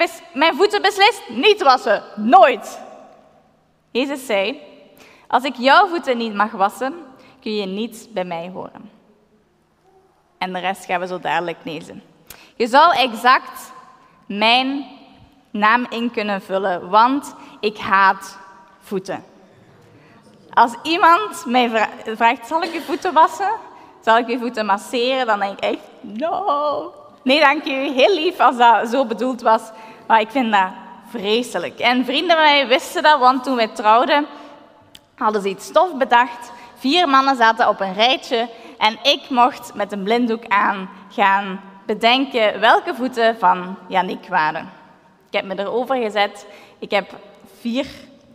bes- mijn voeten beslist niet wassen. Nooit. Jezus zei, als ik jouw voeten niet mag wassen, kun je niet bij mij horen. En de rest gaan we zo dadelijk lezen. Je zal exact mijn naam in kunnen vullen, want ik haat voeten. Als iemand mij vra- vraagt, zal ik je voeten wassen? Zal ik je voeten masseren? Dan denk ik echt, no. Nee, dank u. Heel lief als dat zo bedoeld was. Maar ik vind dat vreselijk. En vrienden van mij wisten dat, want toen wij trouwden, hadden ze iets stof bedacht. Vier mannen zaten op een rijtje en ik mocht met een blinddoek aan gaan bedenken welke voeten van Yannick waren. Ik heb me erover gezet. Ik heb vier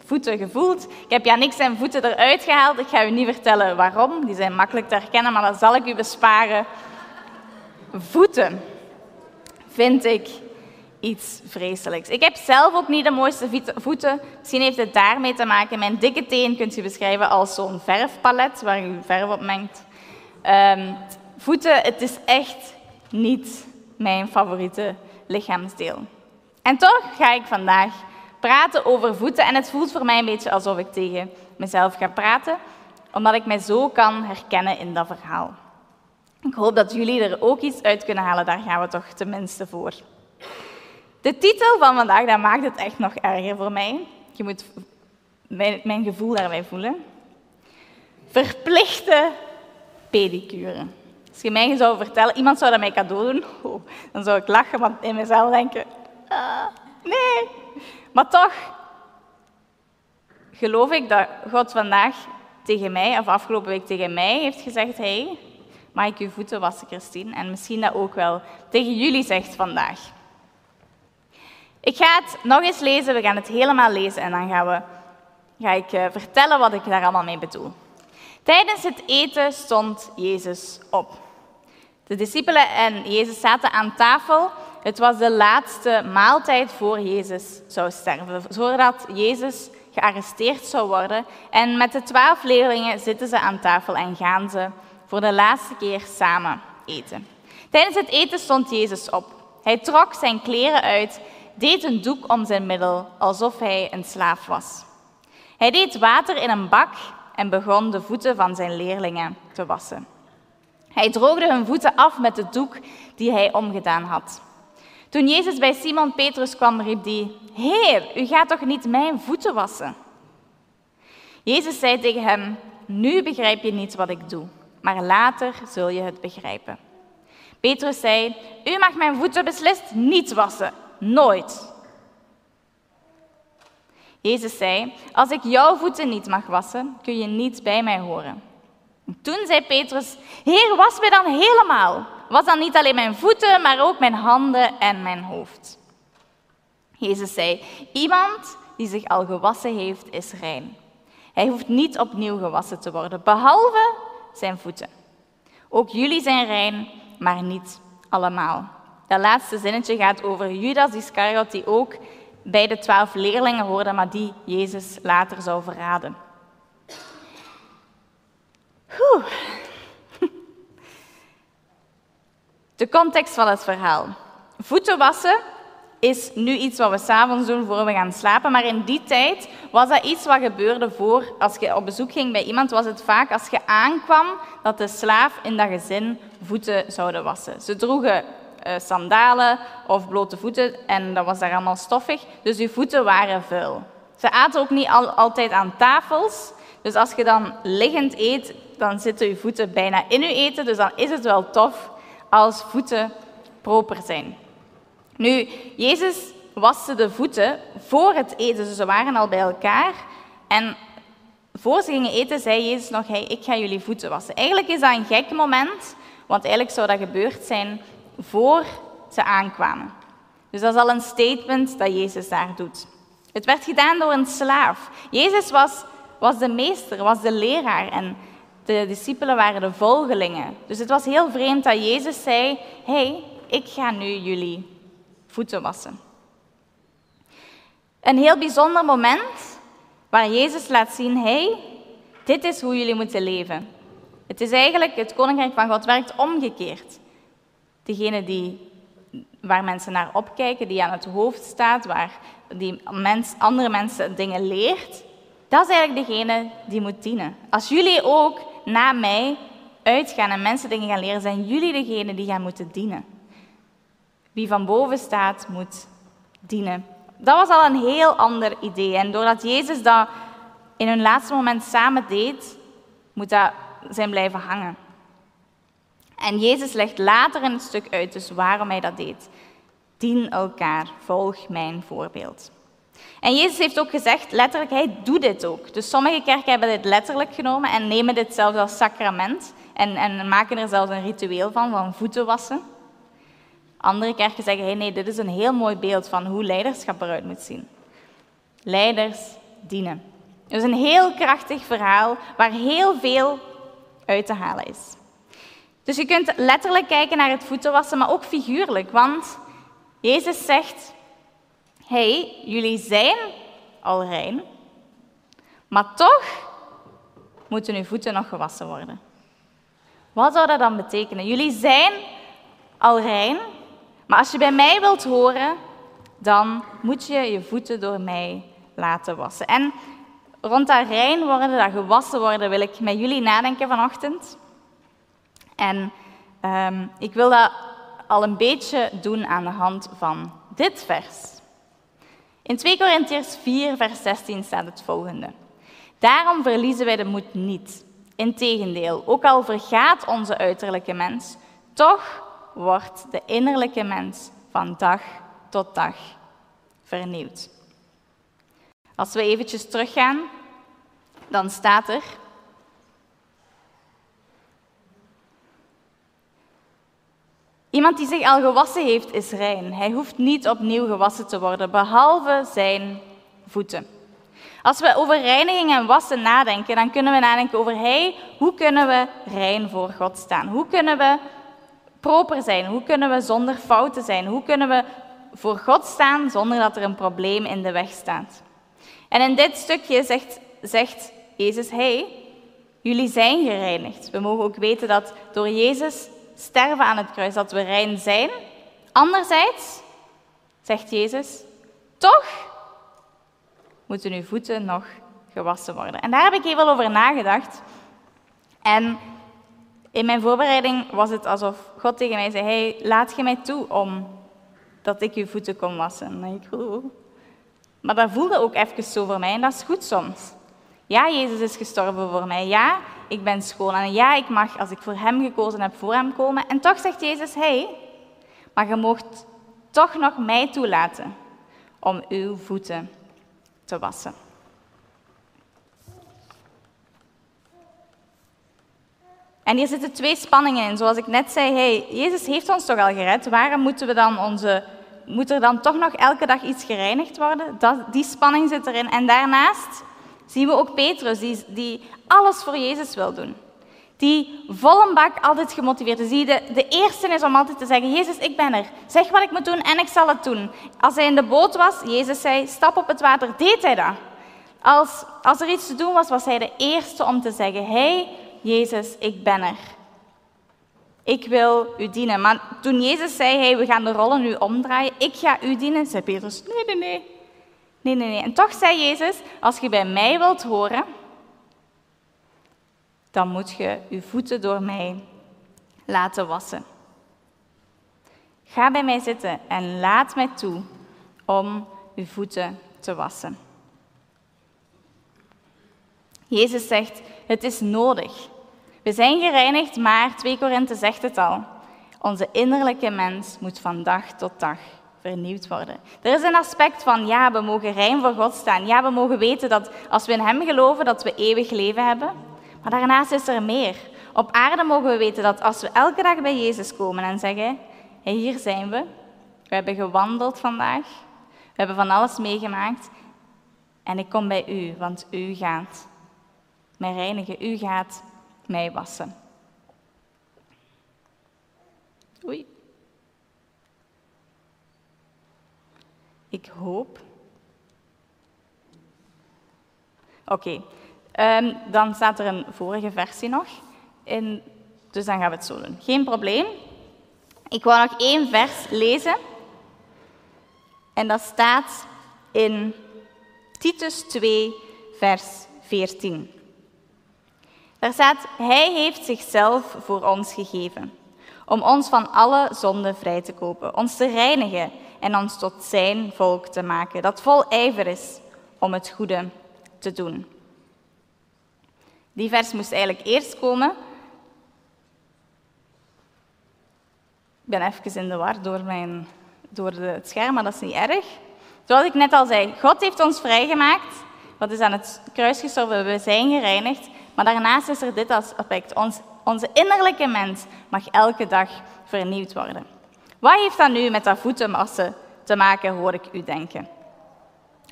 voeten gevoeld. Ik heb Yannick zijn voeten eruit gehaald. Ik ga u niet vertellen waarom. Die zijn makkelijk te herkennen, maar dat zal ik u besparen. Voeten vind ik iets vreselijks. Ik heb zelf ook niet de mooiste voeten. Misschien heeft het daarmee te maken. Mijn dikke teen kunt u beschrijven als zo'n verfpalet waar u verf op mengt. Ehm, voeten, het is echt niet mijn favoriete lichaamsdeel. En toch ga ik vandaag praten over voeten. En het voelt voor mij een beetje alsof ik tegen mezelf ga praten, omdat ik mij zo kan herkennen in dat verhaal. Ik hoop dat jullie er ook iets uit kunnen halen, daar gaan we toch tenminste voor. De titel van vandaag, dat maakt het echt nog erger voor mij. Je moet mijn, gevoel daarbij voelen. Verplichte pedicure. Als je mij zou vertellen, iemand zou dat mij cadeau doen, oh, dan zou ik lachen, maar in mezelf denken, ah, nee. Maar toch geloof ik dat God vandaag tegen mij, of afgelopen week tegen mij, heeft gezegd, hey, mag ik uw voeten wassen, Christine? En misschien dat ook wel tegen jullie zegt vandaag. Ik ga het nog eens lezen, we gaan het helemaal lezen en dan gaan we, ga ik eh, vertellen wat ik daar allemaal mee bedoel. Tijdens het eten stond Jezus op. De discipelen en Jezus zaten aan tafel. Het was de laatste maaltijd voor Jezus zou sterven, zodat Jezus gearresteerd zou worden. En met de twaalf leerlingen zitten ze aan tafel en gaan ze voor de laatste keer samen eten. Tijdens het eten stond Jezus op. Hij trok zijn kleren uit, deed een doek om zijn middel, alsof hij een slaaf was. Hij deed water in een bak en begon de voeten van zijn leerlingen te wassen. Hij droogde hun voeten af met de doek die hij omgedaan had. Toen Jezus bij Simon Petrus kwam, riep hij: Heer, u gaat toch niet mijn voeten wassen? Jezus zei tegen hem: Nu begrijp je niet wat ik doe, maar later zul je het begrijpen. Petrus zei: U mag mijn voeten beslist niet wassen, nooit. Jezus zei: Als ik jouw voeten niet mag wassen, kun je niet bij mij horen. Toen zei Petrus: Heer, was mij dan helemaal. Was dan niet alleen mijn voeten, maar ook mijn handen en mijn hoofd. Jezus zei: Iemand die zich al gewassen heeft, is rein. Hij hoeft niet opnieuw gewassen te worden, behalve zijn voeten. Ook jullie zijn rein, maar niet allemaal. Dat laatste zinnetje gaat over Judas Iscariot, die ook bij de twaalf leerlingen hoorde, maar die Jezus later zou verraden. De context van het verhaal. Voeten wassen is nu iets wat we s'avonds doen voor we gaan slapen, maar in die tijd was dat iets wat gebeurde voor, als je op bezoek ging bij iemand, was het vaak als je aankwam dat de slaaf in dat gezin voeten zouden wassen. Ze droegen uh, sandalen of blote voeten en dat was daar allemaal stoffig, dus je voeten waren vuil. Ze aten ook niet al, altijd aan tafels, dus als je dan liggend eet, dan zitten je voeten bijna in je eten, dus dan is het wel tof als voeten proper zijn. Nu, Jezus waste de voeten voor het eten, dus ze waren al bij elkaar. En voor ze gingen eten, zei Jezus nog, hey, ik ga jullie voeten wassen. Eigenlijk is dat een gek moment, want eigenlijk zou dat gebeurd zijn voor ze aankwamen. Dus dat is al een statement dat Jezus daar doet. Het werd gedaan door een slaaf. Jezus was, was de meester, was de leraar en de discipelen waren de volgelingen. Dus het was heel vreemd dat Jezus zei, hey, ik ga nu jullie voeten wassen. Een heel bijzonder moment waar Jezus laat zien, hey, dit is hoe jullie moeten leven. Het is eigenlijk, het koninkrijk van God werkt omgekeerd. Degene die waar mensen naar opkijken, die aan het hoofd staat, waar die mens, andere mensen dingen leert, dat is eigenlijk degene die moet dienen. Als jullie ook na mij uitgaan en mensen dingen gaan leren, zijn jullie degene die gaan moeten dienen. Wie van boven staat, moet dienen. Dat was al een heel ander idee. En doordat Jezus dat in hun laatste moment samen deed, moet dat zijn blijven hangen. En Jezus legt later in het stuk uit dus waarom hij dat deed. Dien elkaar, volg mijn voorbeeld. En Jezus heeft ook gezegd, letterlijk, hij doet dit ook. Dus sommige kerken hebben dit letterlijk genomen en nemen dit zelfs als sacrament. En, en maken er zelfs een ritueel van, van voeten wassen. Andere kerken zeggen, hey, nee, dit is een heel mooi beeld van hoe leiderschap eruit moet zien. Leiders dienen. Het is een heel krachtig verhaal waar heel veel uit te halen is. Dus je kunt letterlijk kijken naar het voeten wassen, maar ook figuurlijk. Want Jezus zegt, hey, jullie zijn al rein, maar toch moeten uw voeten nog gewassen worden. Wat zou dat dan betekenen? Jullie zijn al rein, maar als je bij mij wilt horen, dan moet je je voeten door mij laten wassen. En rond dat rein worden, dat gewassen worden, wil ik met jullie nadenken vanochtend. En um, ik wil dat al een beetje doen aan de hand van dit vers. In 2 Korintiërs 4, vers 16 staat het volgende. Daarom verliezen wij de moed niet. Integendeel, ook al vergaat onze uiterlijke mens, toch wordt de innerlijke mens van dag tot dag vernieuwd. Als we eventjes teruggaan, dan staat er Iemand die zich al gewassen heeft, is rein. Hij hoeft niet opnieuw gewassen te worden, behalve zijn voeten. Als we over reiniging en wassen nadenken, dan kunnen we nadenken over hey, hoe kunnen we rein voor God staan? Hoe kunnen we proper zijn? Hoe kunnen we zonder fouten zijn? Hoe kunnen we voor God staan zonder dat er een probleem in de weg staat? En in dit stukje zegt, zegt Jezus, hey, jullie zijn gereinigd. We mogen ook weten dat door Jezus sterven aan het kruis, dat we rein zijn. Anderzijds, zegt Jezus, toch moeten uw voeten nog gewassen worden. En daar heb ik even over nagedacht. En in mijn voorbereiding was het alsof God tegen mij zei, hey, laat je mij toe om dat ik uw voeten kon wassen. En ik. Maar dat voelde ook even zo voor mij en dat is goed soms. Ja, Jezus is gestorven voor mij. Ja, ik ben schoon. En ja, ik mag, als ik voor hem gekozen heb, voor hem komen. En toch zegt Jezus, hey, maar je mocht toch nog mij toelaten om uw voeten te wassen. En hier zitten twee spanningen in. Zoals ik net zei, hey, Jezus heeft ons toch al gered. Waarom moeten we dan onze, moet er dan toch nog elke dag iets gereinigd worden? Dat, die spanning zit erin. En daarnaast zien we ook Petrus, die, die alles voor Jezus wil doen. Die vol een bak altijd gemotiveerd is. Die de, de eerste is om altijd te zeggen, Jezus, ik ben er. Zeg wat ik moet doen en ik zal het doen. Als hij in de boot was, Jezus zei, stap op het water, deed hij dat. Als, als er iets te doen was, was hij de eerste om te zeggen, hey, Jezus, ik ben er. Ik wil u dienen. Maar toen Jezus zei, hey, we gaan de rollen nu omdraaien, ik ga u dienen, zei Petrus, nee, nee, nee. Nee, nee. En toch zei Jezus, als je bij mij wilt horen, dan moet je je voeten door mij laten wassen. Ga bij mij zitten en laat mij toe om uw voeten te wassen. Jezus zegt, het is nodig. We zijn gereinigd, maar 2 Korinthe zegt het al. Onze innerlijke mens moet van dag tot dag vernieuwd worden. Er is een aspect van, ja, we mogen rein voor God staan. Ja, we mogen weten dat als we in Hem geloven, dat we eeuwig leven hebben. Maar daarnaast is er meer. Op aarde mogen we weten dat als we elke dag bij Jezus komen en zeggen, hier zijn we. We hebben gewandeld vandaag. We hebben van alles meegemaakt. En ik kom bij u, want u gaat mij reinigen. U gaat mij wassen. Oei. Ik hoop. Oké, ehm, dan staat er een vorige versie nog. In, dus dan gaan we het zo doen. Geen probleem. Ik wou nog één vers lezen En dat staat in Titus 2, vers 14. Daar staat, Hij heeft zichzelf voor ons gegeven, om ons van alle zonde vrij te kopen, ons te reinigen en ons tot Zijn volk te maken, dat vol ijver is om het goede te doen. Die vers moest eigenlijk eerst komen. Ik ben even in de war door, mijn, door het scherm, maar dat is niet erg. Zoals ik net al zei, God heeft ons vrijgemaakt. Wat is aan het kruis gestorven, we zijn gereinigd. Maar daarnaast is er dit aspect. Ons, onze innerlijke mens mag elke dag vernieuwd worden. Wat heeft dat nu met dat voetenmassen te maken, hoor ik u denken?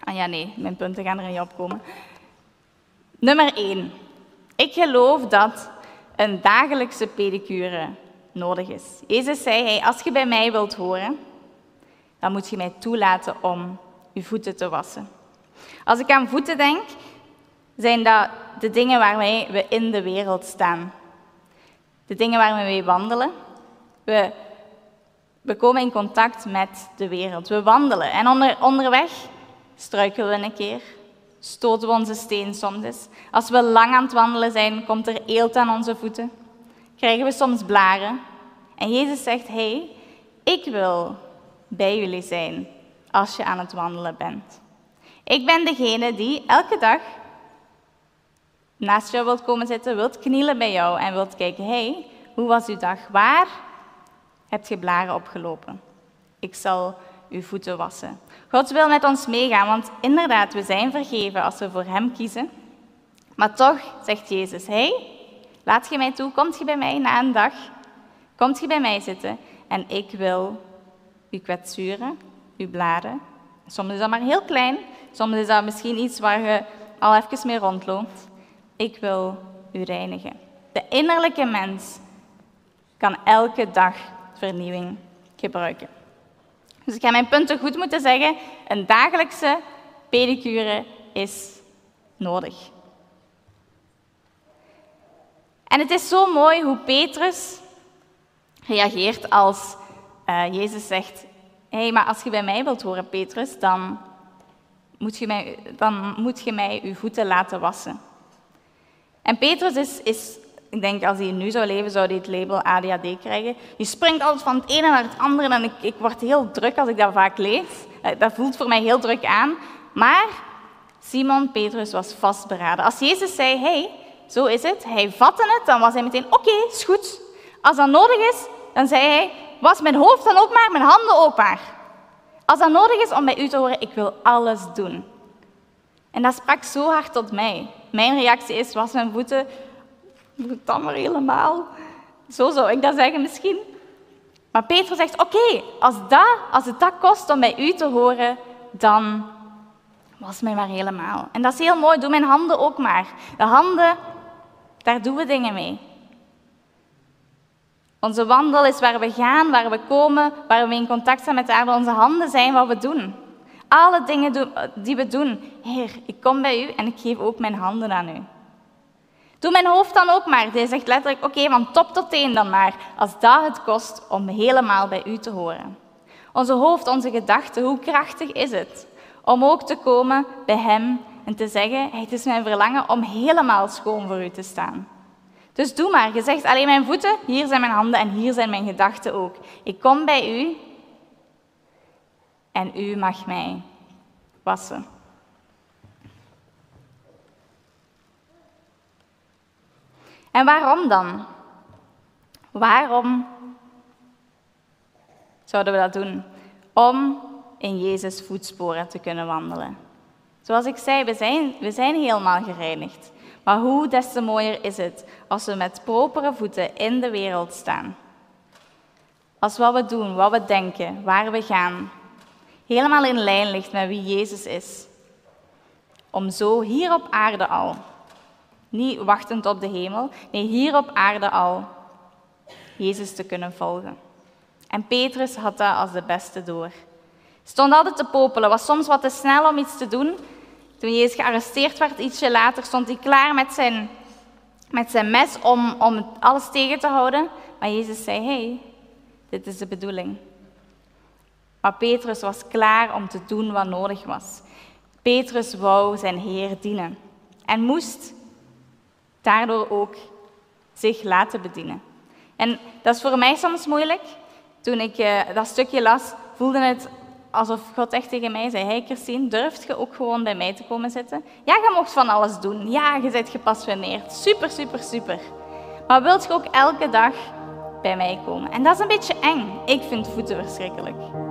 Ah ja, nee, mijn punten gaan er niet opkomen. Nummer 1. Ik geloof dat een dagelijkse pedicure nodig is. Jezus zei, als je bij mij wilt horen, dan moet je mij toelaten om je voeten te wassen. Als ik aan voeten denk, zijn dat de dingen waarmee we in de wereld staan. De dingen waarmee we wandelen. We, we komen in contact met de wereld. We wandelen en onder, onderweg struikelen we een keer, stoten we onze steen soms. Als we lang aan het wandelen zijn, komt er eelt aan onze voeten. Krijgen we soms blaren. En Jezus zegt, hé, hey, ik wil bij jullie zijn als je aan het wandelen bent. Ik ben degene die elke dag naast jou wilt komen zitten, wilt knielen bij jou en wilt kijken, hey, hoe was uw dag? Waar hebt je blaren opgelopen? Ik zal uw voeten wassen. God wil met ons meegaan, want inderdaad, we zijn vergeven als we voor Hem kiezen. Maar toch zegt Jezus, hé, hey, laat je mij toe, komt je bij mij na een dag, komt je bij mij zitten en ik wil uw kwetsuren, uw blaren. Soms is dat maar heel klein, soms is dat misschien iets waar je al even mee rondloopt. Ik wil u reinigen. De innerlijke mens kan elke dag vernieuwing gebruiken. Dus ik ga mijn punten goed moeten zeggen. Een dagelijkse pedicure is nodig. En het is zo mooi hoe Petrus reageert als uh, Jezus zegt: Hé, hey, maar als je bij mij wilt horen, Petrus, dan moet je mij, dan moet je mij uw voeten laten wassen. En Petrus is, is ik denk, als hij nu zou leven, zou hij het label ADHD krijgen. Je springt altijd van het ene naar het andere en ik, ik word heel druk als ik dat vaak lees. Eh, dat voelt voor mij heel druk aan. Maar Simon Petrus was vastberaden. Als Jezus zei, hey, zo is het, hij vatte het, dan was hij meteen, oké, is goed. Als dat nodig is, dan zei hij, was mijn hoofd dan ook maar, mijn handen ook maar. Als dat nodig is om bij u te horen, ik wil alles doen. En dat sprak zo hard tot mij. Mijn reactie is, was mijn voeten het dan maar helemaal. Zo zou ik dat zeggen misschien. Maar Peter zegt, oké, als, dat, als het dat kost om bij u te horen, dan was mij maar helemaal. En dat is heel mooi, doe mijn handen ook maar. De handen, daar doen we dingen mee. Onze wandel is waar we gaan, waar we komen, waar we in contact staan met de aarde. Onze handen zijn wat we doen. Alle dingen die we doen. Heer, ik kom bij u en ik geef ook mijn handen aan u. Doe mijn hoofd dan ook maar. Hij zegt letterlijk, oké, van top tot teen dan maar. Als dat het kost om helemaal bij u te horen. Onze hoofd, onze gedachten, hoe krachtig is het om ook te komen bij Hem en te zeggen, het is mijn verlangen om helemaal schoon voor u te staan. Dus doe maar. Je zegt alleen mijn voeten, hier zijn mijn handen en hier zijn mijn gedachten ook. Ik kom bij u en u mag mij wassen. En waarom dan? Waarom zouden we dat doen? Om in Jezus' voetsporen te kunnen wandelen. Zoals ik zei, we zijn, we zijn helemaal gereinigd. Maar hoe des te mooier is het als we met propere voeten in de wereld staan. Als wat we doen, wat we denken, waar we gaan, helemaal in lijn ligt met wie Jezus is. Om zo hier op aarde al niet wachtend op de hemel, nee, hier op aarde al Jezus te kunnen volgen. En Petrus had dat als de beste door. Stond altijd te popelen, was soms wat te snel om iets te doen. Toen Jezus gearresteerd werd, ietsje later, stond hij klaar met zijn, met zijn mes om, om alles tegen te houden. Maar Jezus zei, hey, dit is de bedoeling. Maar Petrus was klaar om te doen wat nodig was. Petrus wou zijn Heer dienen en moest daardoor ook zich laten bedienen. En dat is voor mij soms moeilijk. Toen ik uh, dat stukje las, voelde het alsof God echt tegen mij zei: Hey Christine, durft je ook gewoon bij mij te komen zitten? Ja, je mocht van alles doen. Ja, je bent gepassioneerd. Super, super, super. Maar wilt je ook elke dag bij mij komen? En dat is een beetje eng. Ik vind voeten verschrikkelijk.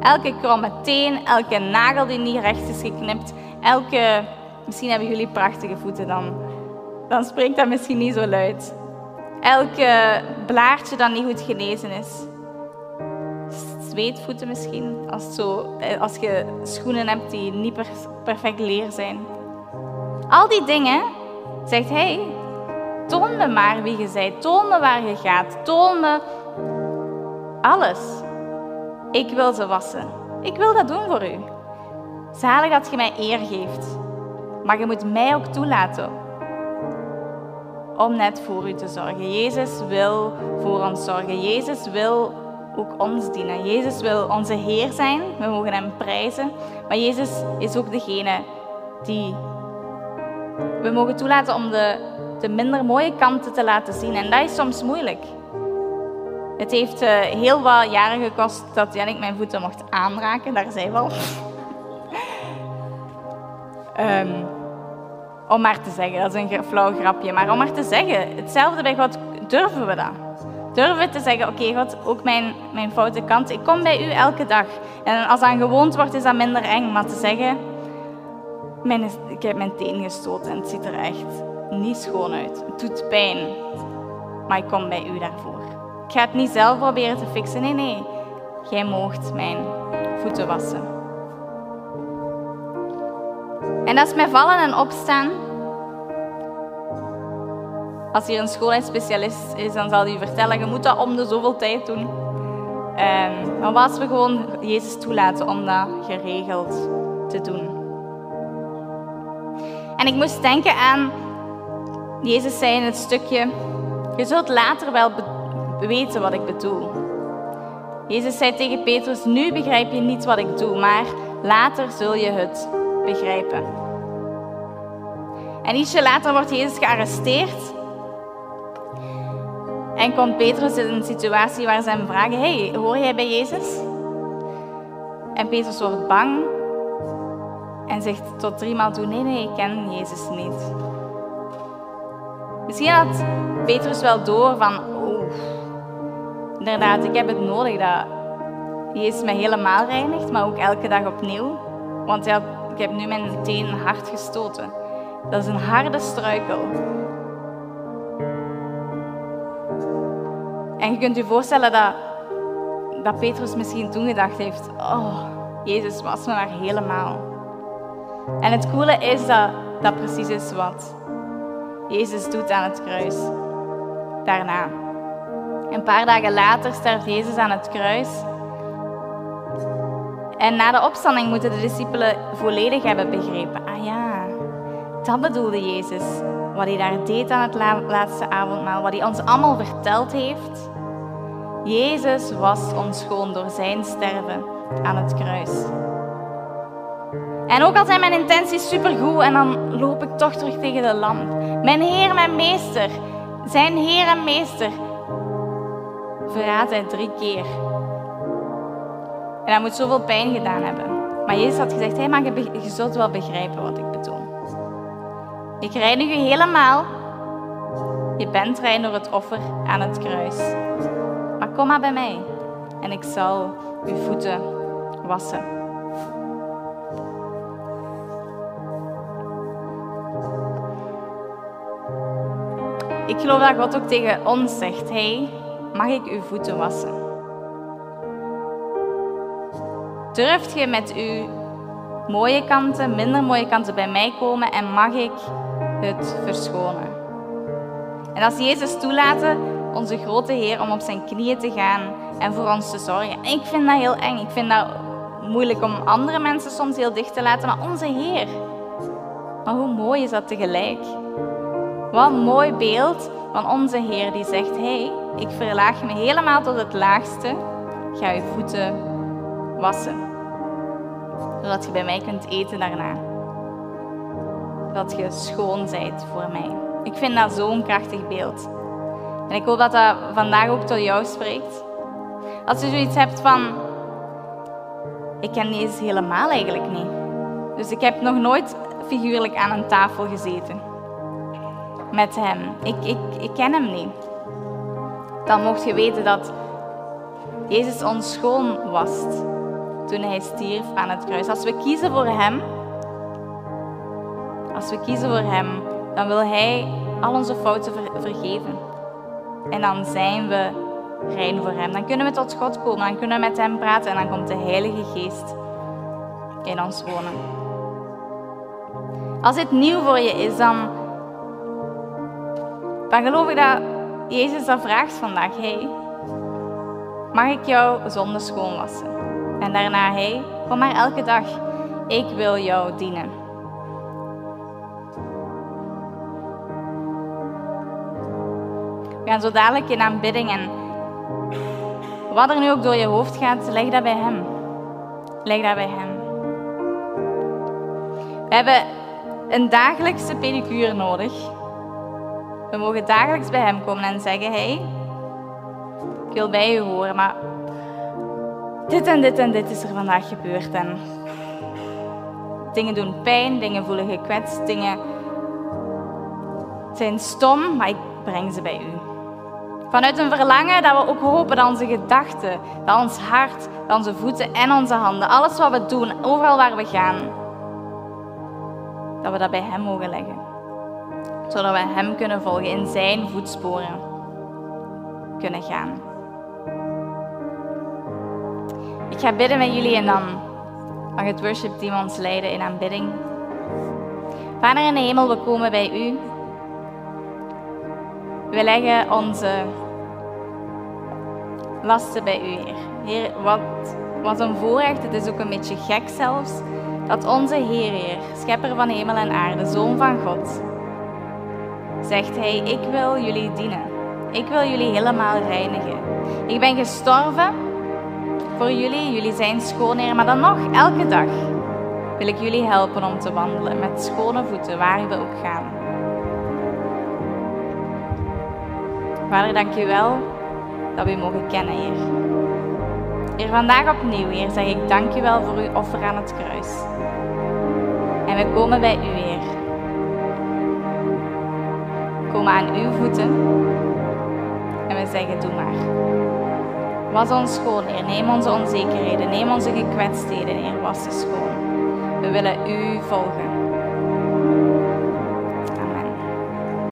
Elke kromme teen, elke nagel die niet recht is geknipt, elke... Misschien hebben jullie prachtige voeten, dan, dan spreekt dat misschien niet zo luid. Elke blaartje dat niet goed genezen is. Zweetvoeten misschien, als, zo, eh, als je schoenen hebt die niet perfect leer zijn. Al die dingen zegt hij, toon me maar wie je bent, toon me waar je gaat, toon me alles. Ik wil ze wassen. Ik wil dat doen voor u. Zalig dat je mij eer geeft. Maar je moet mij ook toelaten om net voor u te zorgen. Jezus wil voor ons zorgen. Jezus wil ook ons dienen. Jezus wil onze Heer zijn. We mogen Hem prijzen. Maar Jezus is ook degene die we mogen toelaten om de, de minder mooie kanten te laten zien. En dat is soms moeilijk. Het heeft uh, heel wat jaren gekost dat Jannik mijn voeten mocht aanraken, daar zijn we al. um, om maar te zeggen, dat is een flauw grapje, maar om maar te zeggen, hetzelfde bij God, durven we dat? Durven te zeggen, oké God, ook mijn, mijn foute kant, ik kom bij u elke dag. En als dat gewoond wordt, is dat minder eng, maar te zeggen, mijn, ik heb mijn teen gestoten en het ziet er echt niet schoon uit. Het doet pijn, maar ik kom bij u daarvoor. Ik ga het niet zelf proberen te fixen. Nee, nee. Jij moogt mijn voeten wassen. En dat is met vallen en opstaan. Als hier een schoolheidsspecialist is, dan zal hij vertellen, je moet dat om de zoveel tijd doen. Um, maar als we gewoon Jezus toelaten om dat geregeld te doen. En ik moest denken aan, Jezus zei in het stukje, je zult later wel weten wat ik bedoel. Jezus zei tegen Petrus, nu begrijp je niet wat ik doe, maar later zul je het begrijpen. En ietsje later wordt Jezus gearresteerd. En komt Petrus in een situatie waar ze hem vragen, hey, hoor jij bij Jezus? En Petrus wordt bang en zegt tot driemaal toe, nee, nee, ik ken Jezus niet. Misschien had Petrus wel door van, inderdaad, ik heb het nodig dat Jezus mij helemaal reinigt, maar ook elke dag opnieuw. Want ja, ik heb nu mijn teen hard gestoten. Dat is een harde struikel. En je kunt je voorstellen dat, dat Petrus misschien toen gedacht heeft: Oh, Jezus was me maar helemaal. En het coole is dat dat precies is wat Jezus doet aan het kruis. Daarna. Een paar dagen later sterft Jezus aan het kruis. En na de opstanding moeten de discipelen volledig hebben begrepen. Ah ja, dat bedoelde Jezus. Wat hij daar deed aan het laatste avondmaal. Wat hij ons allemaal verteld heeft. Jezus was ons gewoon door zijn sterven aan het kruis. En ook al zijn mijn intenties supergoed en dan loop ik toch terug tegen de lamp. Mijn Heer, mijn Meester, zijn Heer en Meester, verraadt hij drie keer. En hij moet zoveel pijn gedaan hebben. Maar Jezus had gezegd, hey, maar je, je zult wel begrijpen wat ik bedoel. Ik reinig u helemaal. Je bent rein door het offer aan het kruis. Maar kom maar bij mij en ik zal uw voeten wassen. Ik geloof dat God ook tegen ons zegt: Hey, mag ik uw voeten wassen? Durft je met uw mooie kanten, minder mooie kanten bij mij komen en mag ik het verschonen? En als Jezus toelaten, onze grote Heer, om op zijn knieën te gaan en voor ons te zorgen. ik vind dat heel eng. Ik vind dat moeilijk om andere mensen soms heel dicht te laten, maar onze Heer. Maar hoe mooi is dat tegelijk? Wat een mooi beeld van onze Heer die zegt: hey, ik verlaag me helemaal tot het laagste. Ga je voeten wassen. Zodat je bij mij kunt eten daarna. Dat je schoon bent voor mij. Ik vind dat zo'n krachtig beeld. En ik hoop dat dat vandaag ook tot jou spreekt. Als je zoiets hebt van, ik ken Jezus helemaal eigenlijk niet. Dus ik heb nog nooit figuurlijk aan een tafel gezeten. Met hem. Ik, ik, ik ken hem niet. Dan mocht je weten dat Jezus ons schoon wast toen hij stierf aan het kruis. Als we kiezen voor hem, als we kiezen voor hem, dan wil hij al onze fouten vergeven. En dan zijn we rein voor hem. Dan kunnen we tot God komen, dan kunnen we met hem praten en dan komt de Heilige Geest in ons wonen. Als dit nieuw voor je is, dan, dan geloof ik dat Jezus dat vraagt vandaag. Hey, mag ik jouw zonde schoonwassen? En daarna, hey, kom maar elke dag. Ik wil jou dienen. We gaan zo dadelijk in aanbidding en wat er nu ook door je hoofd gaat, leg dat bij Hem. Leg dat bij Hem. We hebben een dagelijkse pedicure nodig. We mogen dagelijks bij Hem komen en zeggen: Hey, ik wil bij u horen, maar dit en dit en dit is er vandaag gebeurd. En dingen doen pijn, dingen voelen gekwetst, dingen zijn stom, maar ik breng ze bij u. Vanuit een verlangen dat we ook hopen dat onze gedachten, dat ons hart, dat onze voeten en onze handen, alles wat we doen, overal waar we gaan, dat we dat bij Hem mogen leggen. Zodat we Hem kunnen volgen, in Zijn voetsporen kunnen gaan. Ik ga bidden met jullie en dan mag het worship team ons leiden in aanbidding. Vader in de hemel, we komen bij U. We leggen onze lasten bij u, Heer. Heer, wat, wat een voorrecht, het is ook een beetje gek zelfs, dat onze Heer, Heer, schepper van hemel en aarde, Zoon van God, zegt Hij, ik wil jullie dienen. Ik wil jullie helemaal reinigen. Ik ben gestorven voor jullie, jullie zijn schoon, maar dan nog, elke dag wil ik jullie helpen om te wandelen met schone voeten, waar we ook gaan. Vader, dank u wel dat we u mogen kennen, Heer. Heer, vandaag opnieuw, Heer, zeg ik dank u wel voor uw offer aan het kruis. En we komen bij u, Heer. Komen aan uw voeten en we zeggen, doe maar. Was ons schoon, Heer. Neem onze onzekerheden, neem onze gekwetstheden, Heer. Was ze schoon. We willen u volgen.